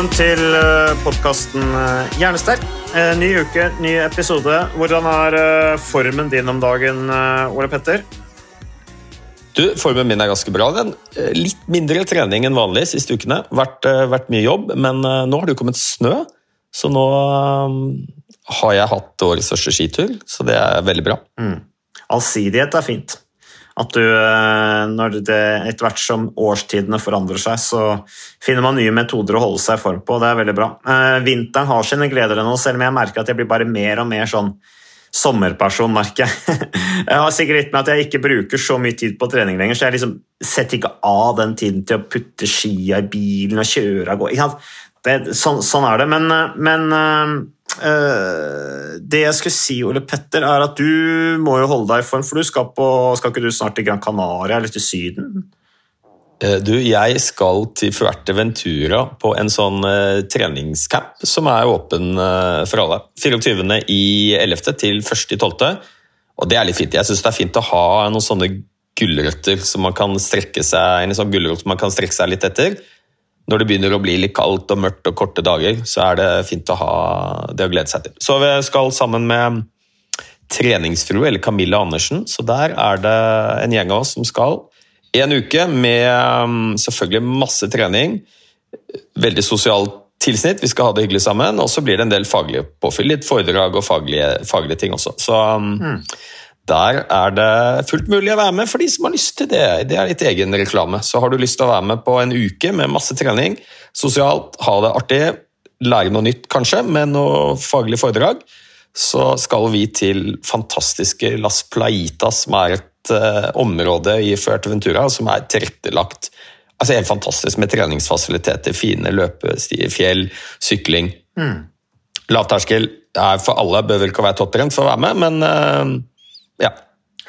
Velkommen til podkasten Hjernesterk. Eh, Ny uke, ny episode. Hvordan er eh, formen din om dagen, eh, Ole Petter? Du, Formen min er ganske bra. Den. Eh, Litt mindre trening enn vanlig siste ukene. Vært, eh, vært mye jobb, men eh, nå har det jo kommet snø. Så nå eh, har jeg hatt årets første skitur, så det er veldig bra. Allsidighet er fint. At du, eh, når det etter hvert som årstidene forandrer seg, så finner man nye metoder å holde seg i form på. Det er veldig bra. Eh, Vinteren har sine gleder nå, selv om jeg merker at jeg blir bare mer og mer sånn sommerperson, merker jeg. Jeg har sikkert litt med at jeg ikke bruker så mye tid på trening lenger, så jeg liksom setter ikke av den tiden til å putte skia i bilen og kjøre av gå. Ikke sant? Det, sånn, sånn er det, men, eh, men det jeg skulle si, Ole Petter, er at du må jo holde deg i form, for du skal, på, skal ikke du snart til Gran Canaria eller til Syden? Eh, Du, jeg skal til Fuerteventura på en sånn uh, treningscamp som er åpen uh, for alle. 24. i 11. til 1. i 12. Og det er litt fint. Jeg syns det er fint å ha noen sånne gulrøtter som man kan strekke seg en sånn gulrot man kan strekke seg litt etter. Når det begynner å bli litt kaldt og mørkt og korte dager, så er det fint å ha det å glede seg til. Så vi skal sammen med treningsfrue, eller Camilla Andersen, så der er det en gjeng av oss som skal en uke med um, selvfølgelig masse trening, veldig sosialt tilsnitt, vi skal ha det hyggelig sammen, og så blir det en del faglige påfyll, litt foredrag og faglige, faglige ting også. Så um, der er det fullt mulig å være med for de som har lyst til det. Det er litt egen reklame. Så har du lyst til å være med på en uke med masse trening, sosialt, ha det artig, lære noe nytt kanskje, med noe faglig foredrag, så skal vi til fantastiske Las Plaitas, som er et uh, område i Fuerteventura som er tilrettelagt altså helt fantastisk med treningsfasiliteter, fine løpestier, fjell, sykling. Lavterskel er for alle, bør vel ikke være topptrent for å være med, men eh, ja.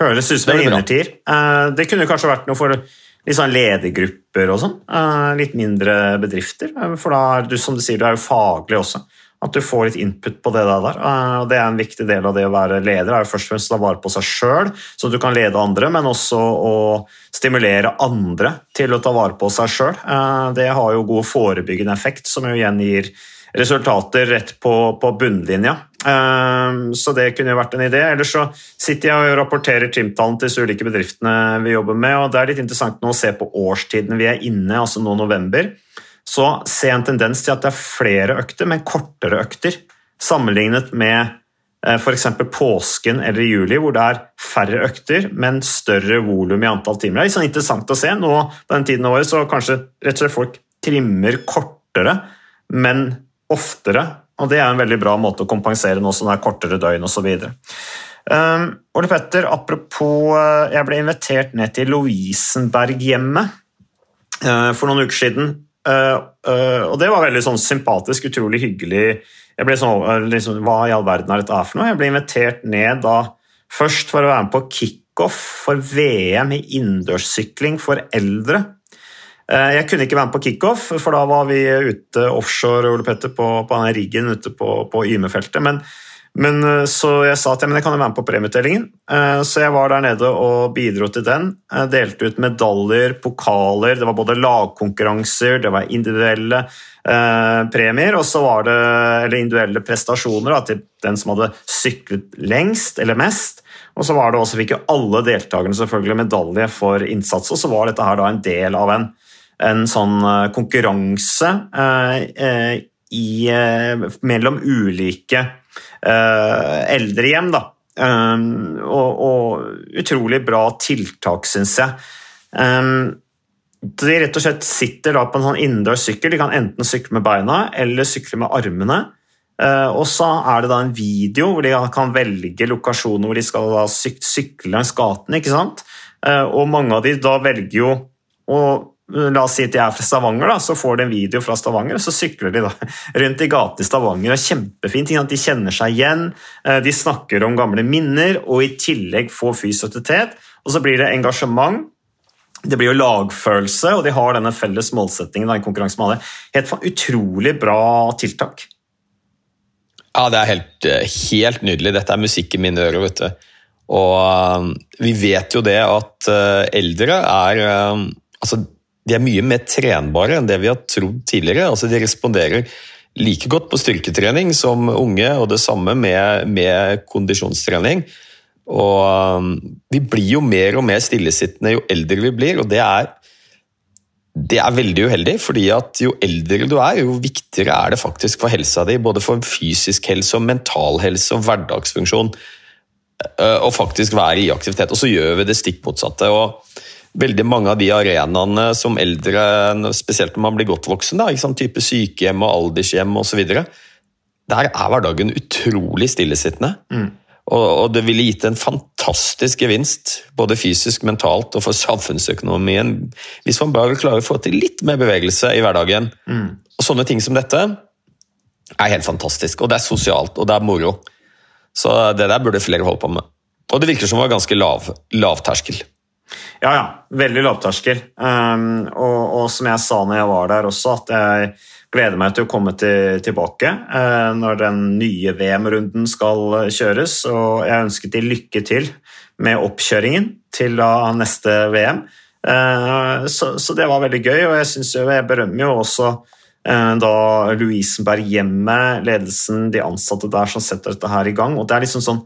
Høres ut som en innertier. Eh, Det kunne kanskje vært noe for litt sånn ledergrupper og sånn. eh, Litt mindre bedrifter. eh, For da er du, som du sier, du er jo faglig også. At du får litt input på det der. og Det er en viktig del av det å være leder. er jo først og fremst å ta vare på seg sjøl, så du kan lede andre, men også å stimulere andre til å ta vare på seg sjøl. Det har jo god forebyggende effekt, som jo igjen gir resultater rett på, på bunnlinja. Eh, Så det kunne jo vært en idé. Ellers så sitter jeg og rapporterer trimtallene til disse ulike bedriftene vi jobber med, og det er litt interessant nå å se på årstidene vi er inne, altså nå november. Så ser jeg en tendens til at det er flere økter, men kortere økter, sammenlignet med f.eks. påsken eller juli, hvor det er færre økter, men større volum i antall timer. Det er litt sånn interessant å se. Nå på den tiden av året så kanskje rett og slett folk trimmer kortere, men oftere. Og det er en veldig bra måte å kompensere nå som det er kortere døgn osv. Um, Ole Petter, apropos uh, Jeg ble invitert ned til Lovisenberghjemmet uh, for noen uker siden. Uh, uh, og det var veldig sånn sympatisk, utrolig hyggelig. Jeg ble sånn, liksom, Hva i all verden er dette for noe? Jeg ble invitert ned da først for å være med på kickoff for VM i innendørssykling for eldre. Uh, Jeg kunne ikke være med på kickoff, for da var vi ute offshore Ole Petter, på, på denne riggen ute på, på Yme-feltet. Men, Men eh, Så jeg sa at men jeg kan jo være med på premieutdelingen. Eh, Så jeg var der nede og bidro til den. Jeg delte ut medaljer, pokaler, det var både lagkonkurranser, det var individuelle eh, premier, og så var det eller individuelle prestasjoner da, til den som hadde syklet lengst eller mest. Og så var det også, fikk jo alle deltakerne selvfølgelig medalje for innsats, og så var dette her da en del av en, en sånn eh, konkurranse eh, eh, i, mellom ulike eh, eldrehjem. da. Og, og utrolig bra tiltak, syns jeg. De rett og slett sitter da på en sånn innendørs sykkel. De kan enten sykle med beina eller sykle med armene. Og så er det da en video hvor de kan velge lokasjoner hvor de skal syk sykle langs gaten. ikke sant? Og mange av de da velger jo å La oss si at de er fra Stavanger, da, så får de en video fra Stavanger, og så sykler de da rundt i gatene i Stavanger. og Kjempefint. sant? De kjenner seg igjen, uh, de snakker om gamle minner, og i tillegg får fysisk. Og så blir det engasjement. Det blir jo lagfølelse, og de har denne felles målsettingen. Da, i konkurranse med alle. Helt utrolig bra tiltak. Ja, det er helt, eh, helt nydelig. Dette er musikk i mine ører, vet du. Og eh, vi vet jo det at eh, eldre er eh, Altså, de er mye mer trenbare enn det vi har trodd tidligere. Altså, de responderer like godt på styrketrening som unge, og det samme med, med kondisjonstrening. Og eh, vi blir jo mer og mer stillesittende jo eldre vi blir, og det er det er veldig uheldig, fordi at jo eldre du er, jo viktigere er det faktisk for helsa di, både for fysisk helse og mental helse og hverdagsfunksjon, Og faktisk være i aktivitet. Og så gjør vi det stikk motsatte. og Veldig mange av de arenaene som eldre, spesielt når man blir godt voksen, da, sant? type sykehjem og aldershjem osv., der er hverdagen utrolig stillesittende. Og, og det ville gitt en fantastisk gevinst, både fysisk, mentalt og for samfunnsøkonomien, hvis man bare klarer å få til litt mer bevegelse i hverdagen. Og sånne ting som dette er helt fantastisk. Og det er sosialt, og det er moro. Så det der burde flere holde på med. Og det virker som det var ganske lav, lavterskel. Ja, ja. Veldig lavterskel. Um, og, og som jeg sa når jeg var der også, at jeg gleder meg til å komme til, tilbake uh, når den nye VM-runden skal uh, kjøres. Og jeg ønsker de lykke til med oppkjøringen til da neste VM. Uh, så, så det var veldig gøy, og jeg, synes jeg berømmer jo også da Louisenberg-hjemmet, ledelsen, de ansatte der som setter dette her i gang. og det er liksom sånn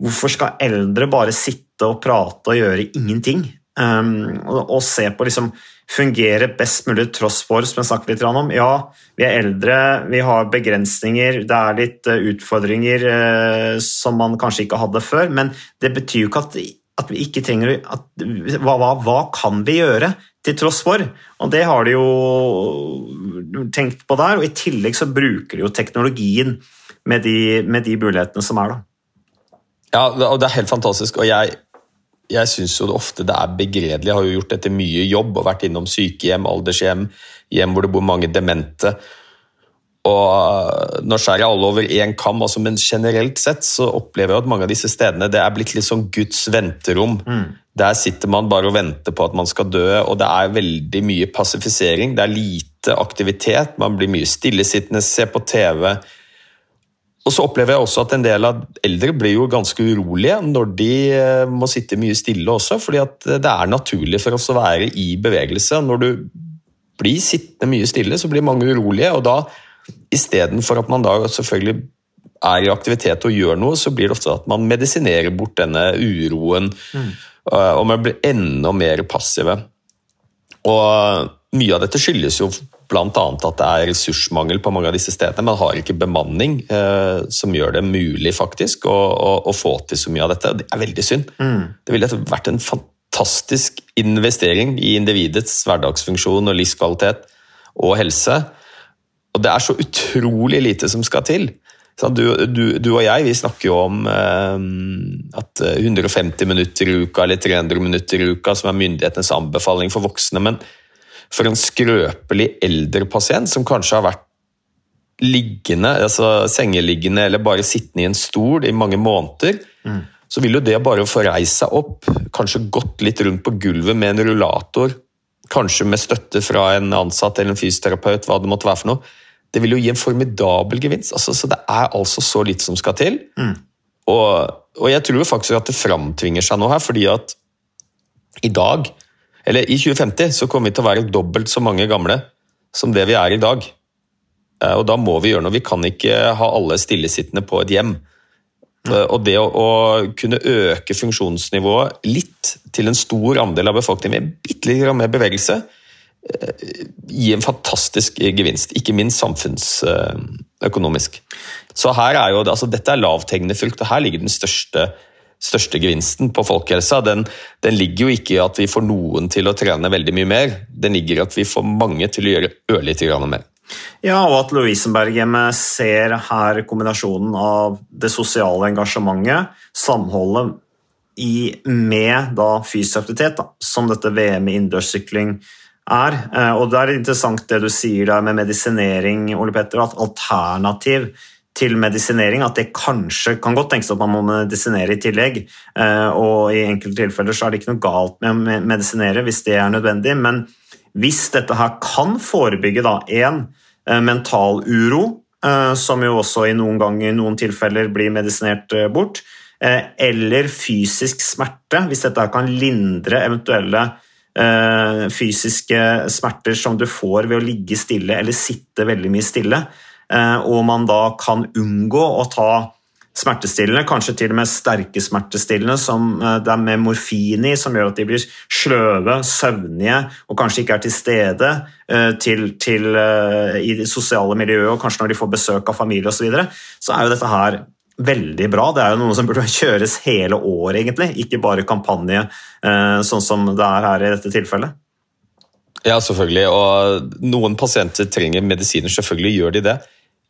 Hvorfor skal eldre bare sitte og prate og gjøre ingenting? Um, og, og se på liksom fungere best mulig tross for, som jeg snakket litt om. Ja, vi er eldre, vi har begrensninger, det er litt uh, utfordringer uh, som man kanskje ikke hadde før, men det betyr jo ikke at, at vi ikke trenger at, hva, hva, hva kan vi gjøre til tross for? Og det har de jo tenkt på der, og i tillegg så bruker de jo teknologien med de, med de mulighetene som er da. Ja, og det er helt fantastisk. Og jeg, jeg syns jo det ofte det er begredelig. Jeg har jo gjort dette mye jobb og vært innom sykehjem, aldershjem, hjem hvor det bor mange demente. Og Nå skjærer jeg alle over én kam, altså, men generelt sett så opplever jeg at mange av disse stedene det er blitt litt sånn Guds venterom. Der sitter man bare og venter på at man skal dø, og det er veldig mye passifisering. Det er lite aktivitet, man blir mye stillesittende, ser på TV. Og så opplever jeg også at en del av eldre blir jo ganske urolige når de eh, må sitte mye stille også, fordi at det er naturlig for oss å være i bevegelse. Når du blir sittende mye stille, så blir mange urolige, og da istedenfor at man da selvfølgelig er i aktivitet og gjør noe, så blir det ofte at man medisinerer bort denne uroen, mm. og man blir enda mer passive. Og mye av dette skyldes jo bl.a. at det er ressursmangel på mange av disse stedene. Man har ikke bemanning eh, som gjør det mulig faktisk å, å, å, få til så mye av dette. Det er veldig synd. Mm. Det ville vært en fantastisk investering i individets hverdagsfunksjon og livskvalitet og helse. Og det er så utrolig lite som skal til. Du, du, du og jeg vi snakker jo om eh, at 150 minutter i uka eller 300 minutter i uka som er myndighetenes anbefaling for voksne. men for en skrøpelig eldre pasient som kanskje har vært liggende, altså sengeliggende eller bare sittende i en stol i mange måneder, mm. så vil jo det bare å få reist seg opp, kanskje gått litt rundt på gulvet med en rullator, kanskje med støtte fra en ansatt eller en fysioterapeut, hva det måtte være for noe, Det vil jo gi en formidabel gevinst. Altså, så det er altså så lite som skal til. Og, og jeg tror faktisk at det framtvinger seg noe her, fordi at i dag, eller i 2050, så kommer vi til å være dobbelt så mange gamle som det vi er i dag. Eh, Og da må vi gjøre noe. Vi kan ikke ha alle stillesittende på et hjem. Eh, Og det å, å kunne øke funksjonsnivået litt til en stor andel av befolkningen med bitte litt mer bevegelse, gi gir en fantastisk gevinst. Ikke minst samfunnsøkonomisk. Så her er jo, altså dette er lavthengende frukt, og her ligger den største, største gevinsten på folkehelsa. Den, den ligger jo ikke i at vi får noen til å trene veldig mye mer, den ligger i at vi får mange til å gjøre ørlite grann mer. Ja, og at Lovisenberghjemmet ser her kombinasjonen av det sosiale engasjementet, samholdet i, med da fysisk aktivitet, da, som dette VM i innendørssykling er. Eh, Og det er interessant det du sier der med medisinering, Ole Petter, at alternativ til medisinering, at det kanskje kan godt tenkes at man må medisinere i tillegg. Eh, Og i enkelte tilfeller så er det ikke noe galt med å medisinere hvis det er nødvendig, men hvis dette her kan forebygge da, en eh, mental uro, eh, som jo også i noen ganger, i noen tilfeller blir medisinert bort, eller fysisk smerte, hvis dette her kan lindre eventuelle fysiske smerter som du får ved å ligge stille eller sitte veldig mye stille, og man da kan unngå å ta smertestillende, kanskje til og med sterke smertestillende som eh, det er med morfin i, som gjør at de blir sløve, søvnige og kanskje ikke er til stede eh, til, til, eh, i det sosiale miljøet, og kanskje når de får besøk av familie osv., så, videre, så er jo dette her veldig bra. Det er jo noe som burde kjøres hele året, egentlig, ikke bare kampanje, eh, sånn som det er her i dette tilfellet. Ja, selvfølgelig. Og noen pasienter trenger medisiner, selvfølgelig gjør de det.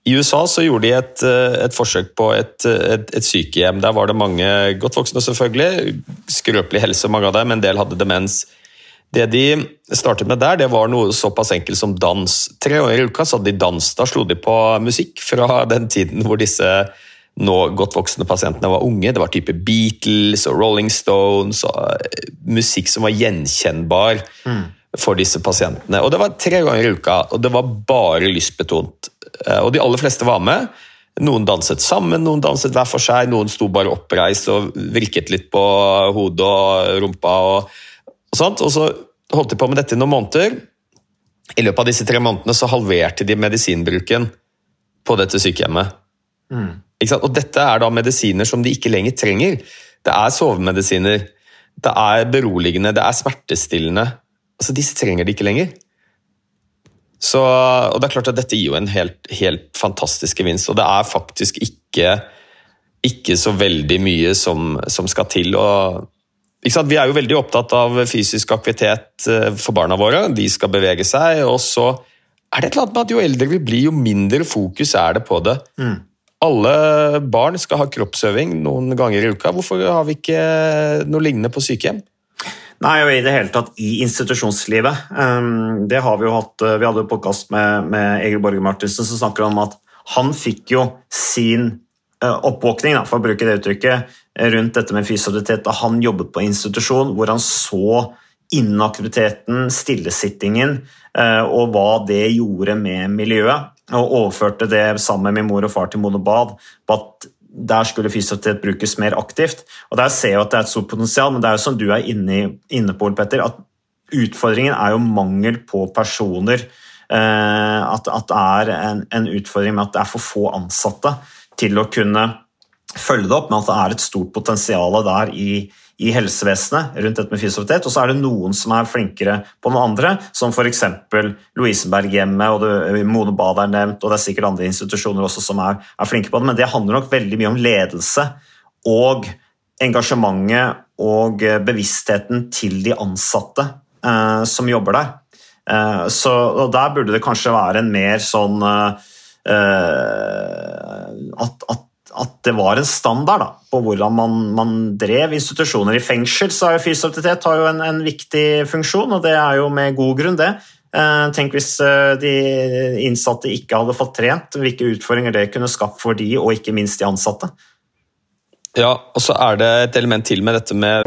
I USA så gjorde de et, eh, et forsøk på et, et, et sykehjem. Der var det mange godt voksne, selvfølgelig. Skrøpelig helse, mange av dem. En del hadde demens. Det de startet med der, det var noe såpass enkelt som dans. Tre år i uka så hadde de dans. Da slo de på musikk fra den tiden hvor disse nå godt voksne pasientene var unge. Det var type Beatles og Rolling Stones og eh, musikk som var gjenkjennbar for disse pasientene. Og Det var tre ganger i uka, og det var bare lystbetont. Eh, Og de aller fleste var med. Noen danset sammen, noen danset hver for seg, noen sto bare oppreist og vrikket litt på hodet og rumpa. og, og sånt. Og så holdt de på med dette i noen måneder. I løpet av disse tre månedene så halverte de medisinbruken på dette sykehjemmet. Ikke sant? Og dette er da medisiner som de ikke lenger trenger. Det er sovemedisiner, det er beroligende, det er smertestillende. Altså, Disse trenger de ikke lenger. Så, og det er klart at Dette gir jo en helt, helt fantastisk gevinst, og det er faktisk ikke, ikke så veldig mye som, som skal til. Og? Vi er jo veldig opptatt av fysisk aktivitet eh, for barna våre. De skal bevege seg. og så er det et eller annet med at Jo eldre vi blir, jo mindre fokus er det på det. Alle barn skal ha kroppsøving noen ganger i uka. Hvorfor har vi ikke noe lignende på sykehjem? Nei, og i det hele tatt i institusjonslivet. Um, det har Vi jo hatt, uh, vi hadde jo podkast med, med Egil Borge Martinsen som snakker om at han fikk jo sin uh, oppvåkning, for å bruke det uttrykket, rundt dette med fysioterapeut da han jobbet på institusjon, hvor han så inaktiviteten, stillesittingen, og hva det gjorde med miljøet. Og overførte det sammen med min mor og far til Monobad på at der skulle fysioterapeut brukes mer aktivt. Og Der ser jeg at det er et stort potensial, men det er jo som du er inne, inne på, Petter, at utfordringen er jo mangel på personer. Eh, at, at det er en, en utfordring med at det er for få ansatte til å kunne følge det opp, men at det er et stort potensial der i, i helsevesenet rundt dette med fysioterapeut. Og så er det noen som er flinkere på noen andre, som f.eks. Lovisenberghjemmet og det, Mone Bad er nevnt, og det er sikkert andre institusjoner også som er, er flinke på det, men det handler nok veldig mye om ledelse og engasjementet og bevisstheten til de ansatte eh, som jobber der. Eh, så, og Der burde det kanskje være en mer sånn eh, at, at at det var en standard da, på hvordan man, man, drev institusjoner. I fengsel så har jo fysioterapeut har jo en, en, viktig funksjon, og det er jo med god grunn, det. Eh, tenk hvis eh, de innsatte ikke hadde fått trent, hvilke utfordringer det kunne skapt for de, og ikke minst de ansatte. Ja, og så er det et element til med dette med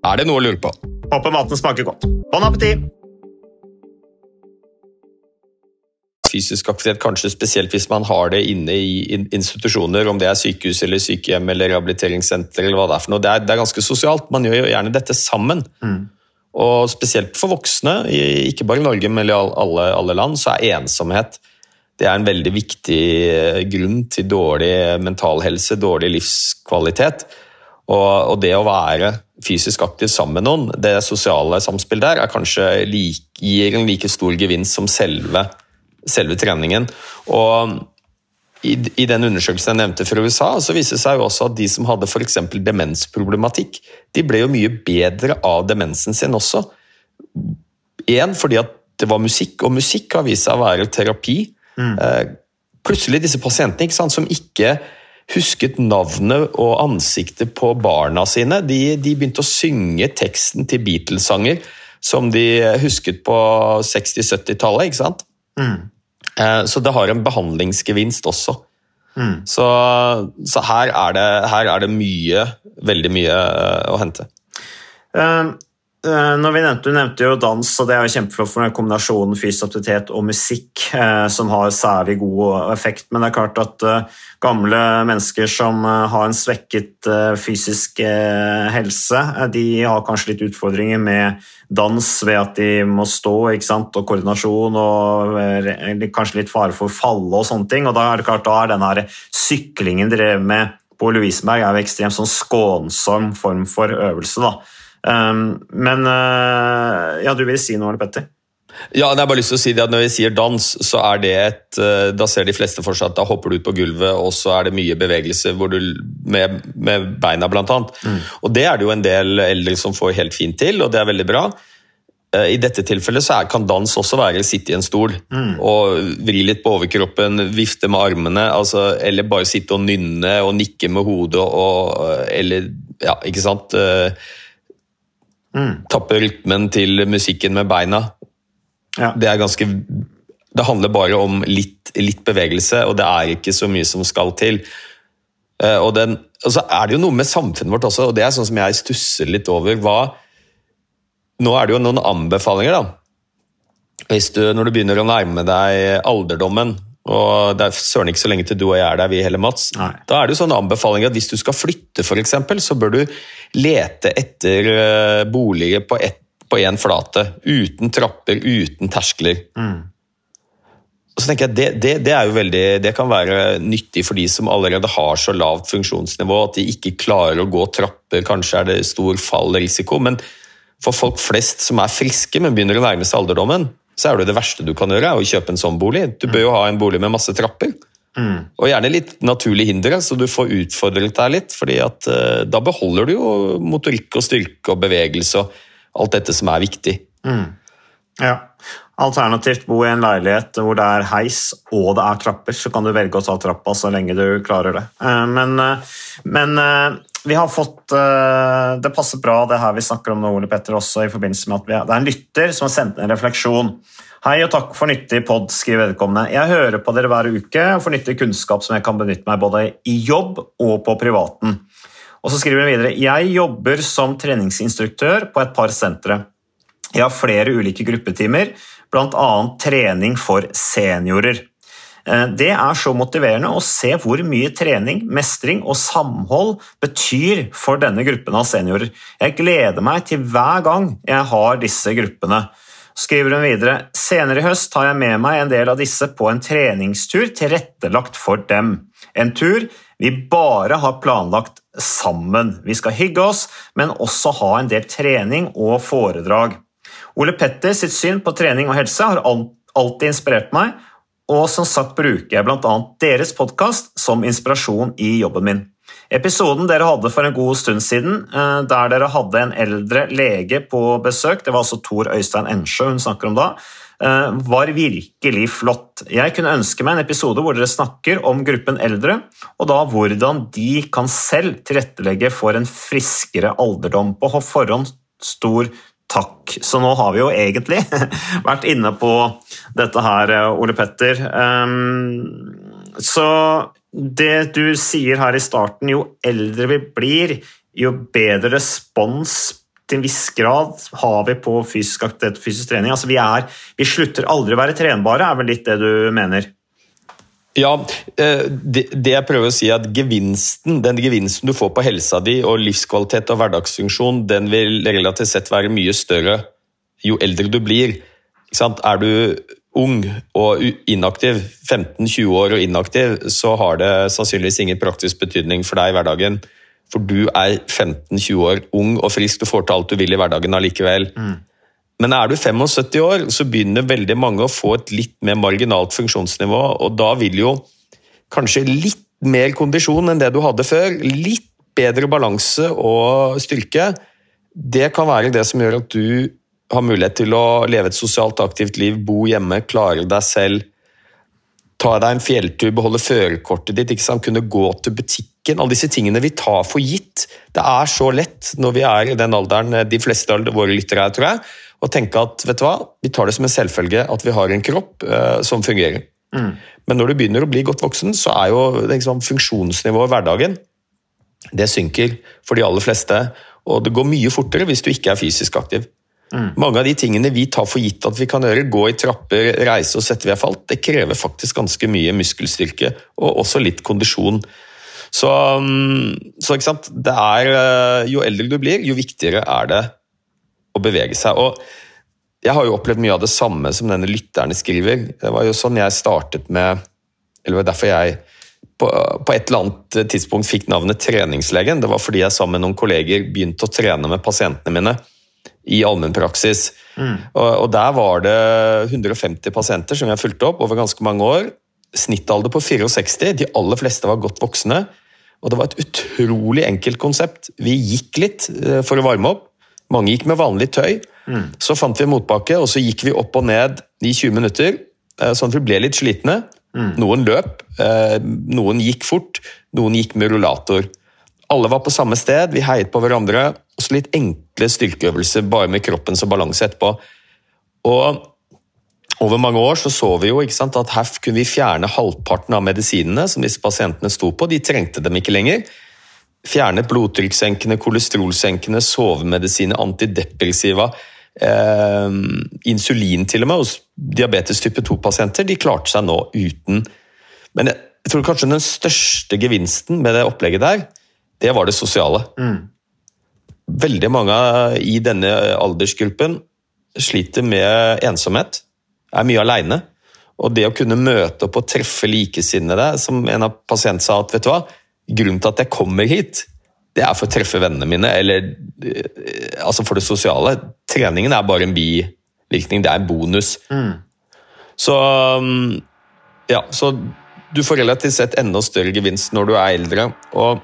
Er det noe å lure på? Håper maten smaker godt. Bon appétit! Fysisk aktivitet, kanskje spesielt hvis man har det inne i institusjoner, om det er sykehus eller sykehjem eller rehabiliteringssenter eller hva det er for noe. Det er, det er ganske sosialt. Man gjør jo gjerne dette sammen. Mm. Og spesielt for voksne, ikke bare i Norge, men i alle, alle land, så er ensomhet det er en veldig viktig eh, grunn til dårlig mental helse, dårlig livskvalitet. Og, og det å være fysisk aktiv sammen med noen, det sosiale samspillet der, er kanskje like, gir en like stor gevinst som selve, selve treningen. Og i, i, den undersøkelsen jeg nevnte fra USA, så viste det seg jo også at de som hadde f.eks. demensproblematikk, de ble jo mye bedre av demensen sin også. Én fordi at det var musikk, og musikk har vist seg å være terapi Mm. Eh, plutselig disse pasientene ikke sant, som ikke husket navnet og ansiktet på barna sine. De, de begynte å synge teksten til Beatles-sanger som de husket på 60-70-tallet. ikke sant? Mm. Eh, så det har en behandlingsgevinst også. Mm. Så, så her, er det, her, er det, mye, veldig mye eh, å hente. Um, når vi nevnte, Du nevnte jo dans, og det er jo kjempeflott for den kombinasjonen fysisk aktivitet og musikk eh, som har særlig god effekt. Men det er klart at uh, gamle mennesker som har en svekket fysisk helse, de har kanskje litt utfordringer med dans ved at de må stå og koordinasjon og kanskje litt fare for å falle og sånne ting. Og da er det klart da er denne syklingen drevet med på Lovisenberg er jo ekstremt sånn skånsom form for øvelse. da. Um, men uh, ja, du vil si noe, Petter? Ja, det er bare lyst til å si det at Når vi sier dans, så er det et eh, Da ser de fleste for seg at da hopper du ut på gulvet, og så er det mye bevegelse hvor du, med, med beina, blant annet. Og det er det jo en del eldre som får helt fint til, og det er veldig bra. Eh, I dette tilfellet så er, kan dans også være å sitte i en stol og vri litt på overkroppen, vifte med armene, altså, eller bare sitte og nynne og nikke med hodet og Eller, ja, ikke sant? Eh, Tappe rytmen til musikken med beina. Ja. Det er ganske Det handler bare om litt, litt bevegelse, og det er ikke så mye som skal til. Eh, Og, den, og så er det jo noe med samfunnet vårt også, og det er sånn som jeg stusser litt over. hva Nå er det jo noen anbefalinger, da. Hvis du, når du begynner å nærme deg alderdommen, og det er søren ikke så lenge til du og jeg er der, vi heller, Mats, Nei. da er det jo sånne anbefalinger at hvis du skal flytte, eksempel, så bør du lete etter eh, boliger på én flate, uten trapper, uten terskler. Og så tenker jeg, det, det, det, er jo veldig, det kan være nyttig for de som allerede har så lavt funksjonsnivå at de ikke klarer å gå trapper, kanskje er det stor fallrisiko. Men for folk flest som er friske, men begynner å nærme seg alderdommen, så er det det verste du kan gjøre, er å kjøpe en sånn bolig. Du bør jo ha en bolig med masse trapper. Og gjerne litt naturlige hindre, så du får utfordret deg litt. fordi at uh, da beholder du jo motorikk og styrke og bevegelse og alt dette som er viktig. Ja. Alternativt bo i en leilighet hvor det er heis og det er trapper, så kan du velge å ta trappa så lenge du klarer det. Eh, Men, eh, men vi har fått eh, Det passer bra det her vi snakker om nå, Ole Petter, også i forbindelse med at vi det er en lytter som har sendt en refleksjon. Hei og takk for nyttig pod, skriver vedkommende. Jeg hører på dere hver uke og får nyttig kunnskap som jeg kan benytte meg både i jobb og på privaten. Og så skriver hun videre Jeg jobber som treningsinstruktør på et par sentre. Jeg har flere ulike gruppetimer, bl.a. trening for seniorer. Eh, Det er så motiverende å se hvor mye trening, mestring og samhold betyr for denne gruppen av seniorer. Jeg gleder meg til hver gang jeg har disse gruppene. Skriver hun videre senere i høst tar jeg med meg en del av disse på en treningstur tilrettelagt for dem. En tur vi bare har planlagt sammen. Vi skal hygge oss, men også ha en del trening og foredrag. Ole Petter sitt syn på trening og helse har alltid inspirert meg, og som sagt bruker jeg bl.a. deres podkast som inspirasjon i jobben min. Episoden dere hadde for en god stund siden, eh, der dere hadde en eldre lege på besøk, det var altså Tor Øystein Ensjø hun snakker om da, eh, var virkelig flott. Jeg kunne ønske meg en episode hvor dere snakker om gruppen eldre, og da hvordan de kan selv tilrettelegge for en friskere alderdom. På forhånd stor takk. Så nå har vi jo egentlig vært inne på dette her, Ole Petter. Ehm, Så det du sier her i starten, jo eldre vi blir, jo bedre respons til en viss grad har vi på fysisk aktivitet og fysisk trening. Altså vi, er, vi slutter aldri å være trenbare, er vel litt det du mener? Ja, eh, det, jeg prøver å si er at gevinsten, den gevinsten du får på helsa di og livskvalitet og hverdagsfunksjon, den vil relativt sett være mye større jo eldre du blir. Er du ung og inaktiv, 15-20 år og inaktiv, så har det sannsynligvis ingen praktisk betydning for deg i hverdagen. For du er 15-20 år, ung og frisk, du får til alt du vil i hverdagen allikevel. Men er du 75 år, så begynner veldig mange å få et litt mer marginalt funksjonsnivå, og da vil jo kanskje litt mer kondisjon enn det du hadde før, litt bedre balanse og styrke, det kan være det som gjør at du har mulighet til å leve et sosialt aktivt liv, bo hjemme, klare deg selv, ta deg en fjelltur, beholde førerkortet ditt, kunne gå til butikken. Alle disse tingene vi tar for gitt. Det er så lett når vi er i den alderen, de fleste av våre lyttere er, tror jeg, å tenke at vet du hva, vi tar det som en selvfølge at vi har en kropp eh, som fungerer. Men når du begynner å bli godt voksen, så er jo liksom, funksjonsnivået i hverdagen det synker for de aller fleste. Og det går mye fortere hvis du ikke er fysisk aktiv. Mange av de tingene vi tar for gitt at vi kan gjøre, gå i trapper, reise og sette vi har falt, det krever faktisk ganske mye muskelstyrke og også litt kondisjon. Så, mm, så ikke sant? Det er, eh, jo eldre du blir, jo viktigere er det å bevege seg. Og jeg har jo opplevd mye av det samme som denne lytterne skriver. Det var jo sånn jeg startet med Eller det var derfor jeg på, på et eller annet tidspunkt fikk navnet treningslegen. Det var fordi jeg sammen med noen kolleger begynte å trene med pasientene mine i allmennpraksis. Og, og der var det 150 pasienter som jeg fulgte opp over ganske mange år. Snittalder på 64, de aller fleste var godt voksne. Og det var et utrolig enkelt konsept. Vi gikk litt eh, for å varme opp. Mange gikk med vanlig tøy. Så fant vi en motbakke, og så gikk vi opp og ned i 20 minutter, eh, sånn at vi ble litt slitne. Noen løp, eh, noen gikk fort, noen gikk med rullator. Alle var på samme sted, vi heiet på hverandre, og så litt enkle styrkeøvelser bare med kroppen som balanse etterpå. Og over mange år så, så vi jo ikke sant, at her kunne vi fjerne halvparten av medisinene som disse pasientene sto på. De trengte dem ikke lenger. Fjernet blodtrykkssenkende, kolesterolsenkende, sovemedisiner, antidepressiva, eh, insulin til og med hos diabetes type 2-pasienter. De klarte seg nå uten. Men jeg, jeg tror kanskje den største gevinsten med det opplegget der, det var det sosiale. Veldig mange i denne aldersgruppen sliter med ensomhet, er mye aleine. Og det å kunne møte opp og treffe likesinnede, som en av pasientene sa at vet du hva, grunnen til at jeg kommer hit, det er for å treffe vennene mine, eller eh, altså for det sosiale. Treningen er bare en bivirkning, det er en bonus. Så mm, ja, så du får relativt sett enda større gevinst når du er eldre. Og,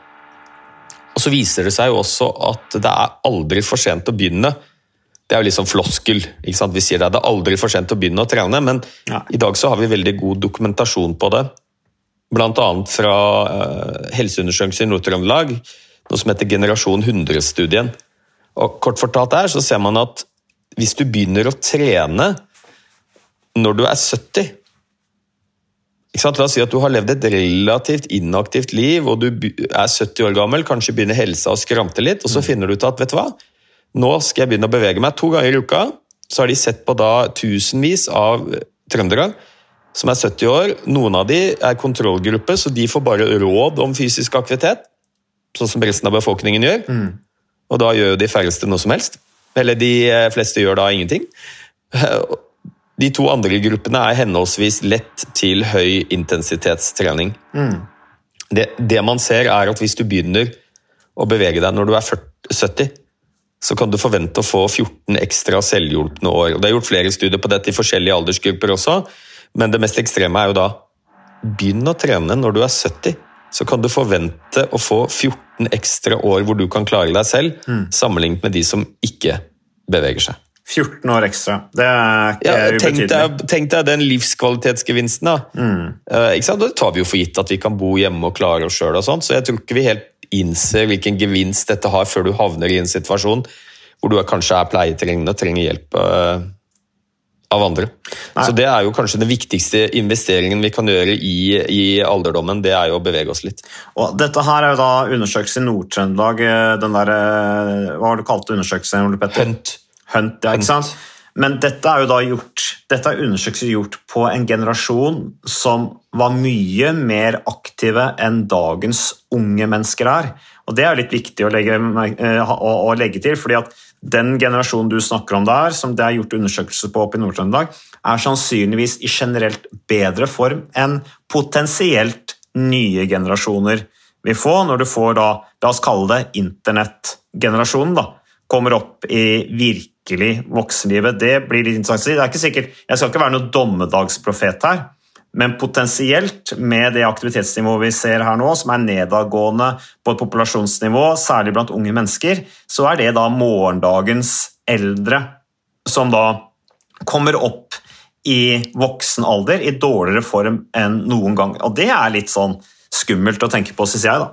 og så viser det seg jo også at det er aldri for sent å begynne. Det er jo sånn floskel. ikke sant? Vi sier det, det er aldri for sent å begynne å trene, men Ja. i dag så har vi veldig god dokumentasjon på det. Annet fra uh, Helseundersøkelsen i Nord-Trøndelag, noe som heter Generasjon 100-studien. Og Kort fortalt der så ser man at hvis du begynner å trene når du er 70 ikke sant? La oss si at du har levd et relativt inaktivt liv, og du er 70 år gammel, kanskje begynner helsa å skrante litt, og så finner du ut at vet du hva, nå skal jeg begynne å bevege meg to ganger i uka. Så har de sett på da tusenvis av trøndere som er 70 år. Noen av de er kontrollgruppe, så de får bare råd om fysisk aktivitet, sånn som resten av befolkningen gjør. Og da gjør jo de færreste noe som helst. Eller de eh, fleste gjør da ingenting. De to andre gruppene er henholdsvis lett til høy intensitetstrening. Det, det man ser er at hvis du begynner å bevege deg når du er 40, 70, så kan du forvente å få 14 ekstra selvhjulpne år. Og det er gjort flere studier på dette i forskjellige aldersgrupper også, men det mest ekstreme er jo da begynn å trene når du er 70. Så kan du forvente å få 14 ekstra år hvor du kan klare deg selv, sammenlignet med de som ikke beveger seg. 14 år ekstra. Det er ikke Ja, tenk, ubetydelig. deg, tenk deg den livskvalitetsgevinsten. da. Eh, ikke sant? Det tar vi jo for gitt at vi kan bo hjemme og klare oss sjøl. Så jeg tror ikke vi helt innser hvilken gevinst dette har før du havner i en situasjon hvor du kanskje er pleietrengende og trenger hjelp eh, av andre. Så Det er jo kanskje den viktigste investeringen vi kan gjøre i, i alderdommen. Det er jo å bevege oss litt. Og dette her er jo da undersøkelse i Nord-Trøndelag. eh, Den der, eh, hva det du kalte undersøkelsen? Ole Petter? Hunt. Hunt, ja, ikke sant? Men dette er jo da gjort Dette er undersøkelser gjort på en generasjon som var mye mer aktive enn dagens unge mennesker er. Og Det er litt viktig å legge, eh, å, å legge til, fordi at den generasjonen du snakker om der, som det er gjort undersøkelser på oppe i Nord-Trøndelag, er sannsynligvis i generelt bedre form enn potensielt nye generasjoner vil få når du får da, la oss kalle det internettgenerasjonen, da, kommer opp i virkelig voksenlivet. Det blir litt interessant å si. Det er ikke sikkert, jeg skal ikke være noen dommedagsprofet her, men potensielt med det aktivitetsnivået vi ser her nå, som er nedadgående på et populasjonsnivå, særlig blant unge mennesker, så er det da morgendagens eldre som da kommer opp i voksen alder i dårligere form enn noen gang. Og det er litt sånn skummelt å tenke på, syns jeg, da.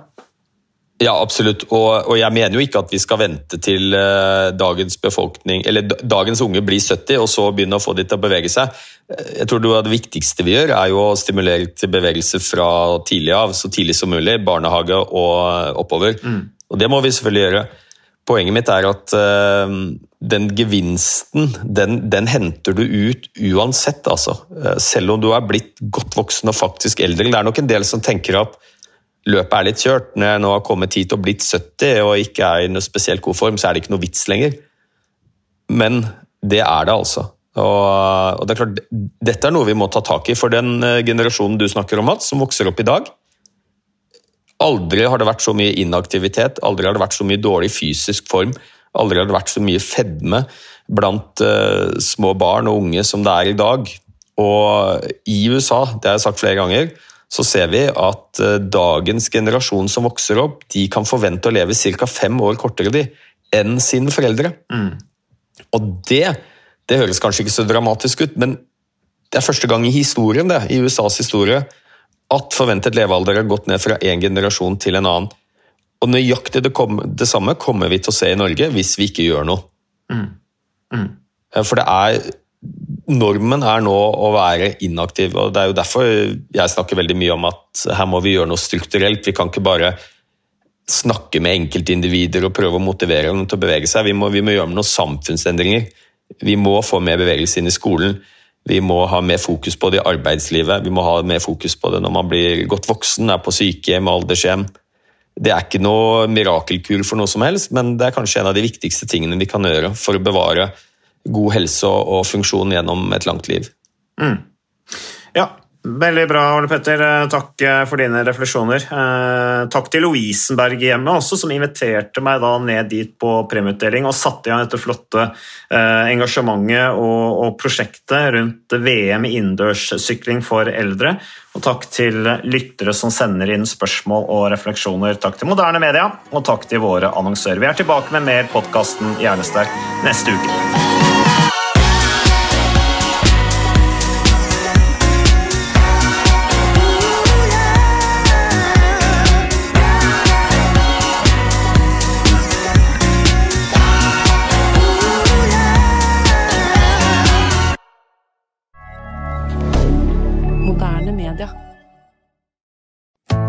Ja, absolutt. Og, og jeg mener jo ikke at vi skal vente til uh, dagens befolkning, eller dagens unge blir 70, og så begynne å få de til å bevege seg. Eh, Jeg tror det viktigste vi gjør, er jo å stimulere til bevegelse fra tidlig av, så tidlig som mulig, barnehage og oppover. Og det må vi selvfølgelig gjøre. Poenget mitt er at uh, den gevinsten, den, den henter du ut uansett, altså. Eh, selv om du er blitt godt voksen og faktisk eldre. Det er nok en del som tenker at løpet er litt kjørt. Når jeg nå har kommet hit og blitt 70 og ikke er i noe spesielt god form, så er det ikke noe vits lenger. Men det er det altså. Og, og det er klart, Dette er noe vi må ta tak i for den eh, generasjonen du snakker om, Mats, som vokser opp i dag. Aldri har det vært så mye inaktivitet, aldri har det vært så mye dårlig fysisk form Aldri har det vært så mye fedme blant uh, små barn og unge som det er i dag. Og i USA, det har jeg sagt flere ganger, så ser vi at uh, dagens generasjon som vokser opp, de kan forvente å leve ca. fem år kortere de, enn sine foreldre. Mm. Og det, det høres kanskje ikke så dramatisk ut, men det er første gang i historien, det, i USAs historie, at forventet levealder har gått ned fra én generasjon til en annen. Og nøyaktig det, kom, det, samme kommer vi til å se i Norge hvis vi ikke gjør noe. Mm. Mm. For det er Normen er nå å være inaktiv, og det er jo derfor jeg snakker veldig mye om at her må vi gjøre noe strukturelt. Vi kan ikke bare snakke med enkeltindivider og prøve å motivere dem til å bevege seg. Vi må, vi må gjøre noen samfunnsendringer. Vi må få mer bevegelse inn i skolen. Vi må ha mer fokus på det i arbeidslivet. Vi må ha mer fokus på det når man blir godt voksen, er på sykehjem, aldershjem. Det er ikke noe mirakelkur for noe som helst, men det er kanskje en av de viktigste tingene vi kan gjøre for å bevare god helse og funksjon gjennom et langt liv. Mm. Ja, Veldig bra, Arne Petter. Eh, takk eh, for dine refleksjoner. Eh, takk til Lovisenberg-hjemmet også, som inviterte meg da ned dit på premieutdeling og satte i gang dette flotte engasjementet og, og prosjektet rundt VM i innendørssykling for eldre. Og takk til lyttere som sender inn spørsmål og refleksjoner. Takk til moderne media, og takk til våre annonsører. Vi er tilbake med mer podkasten Hjernesterk neste uke.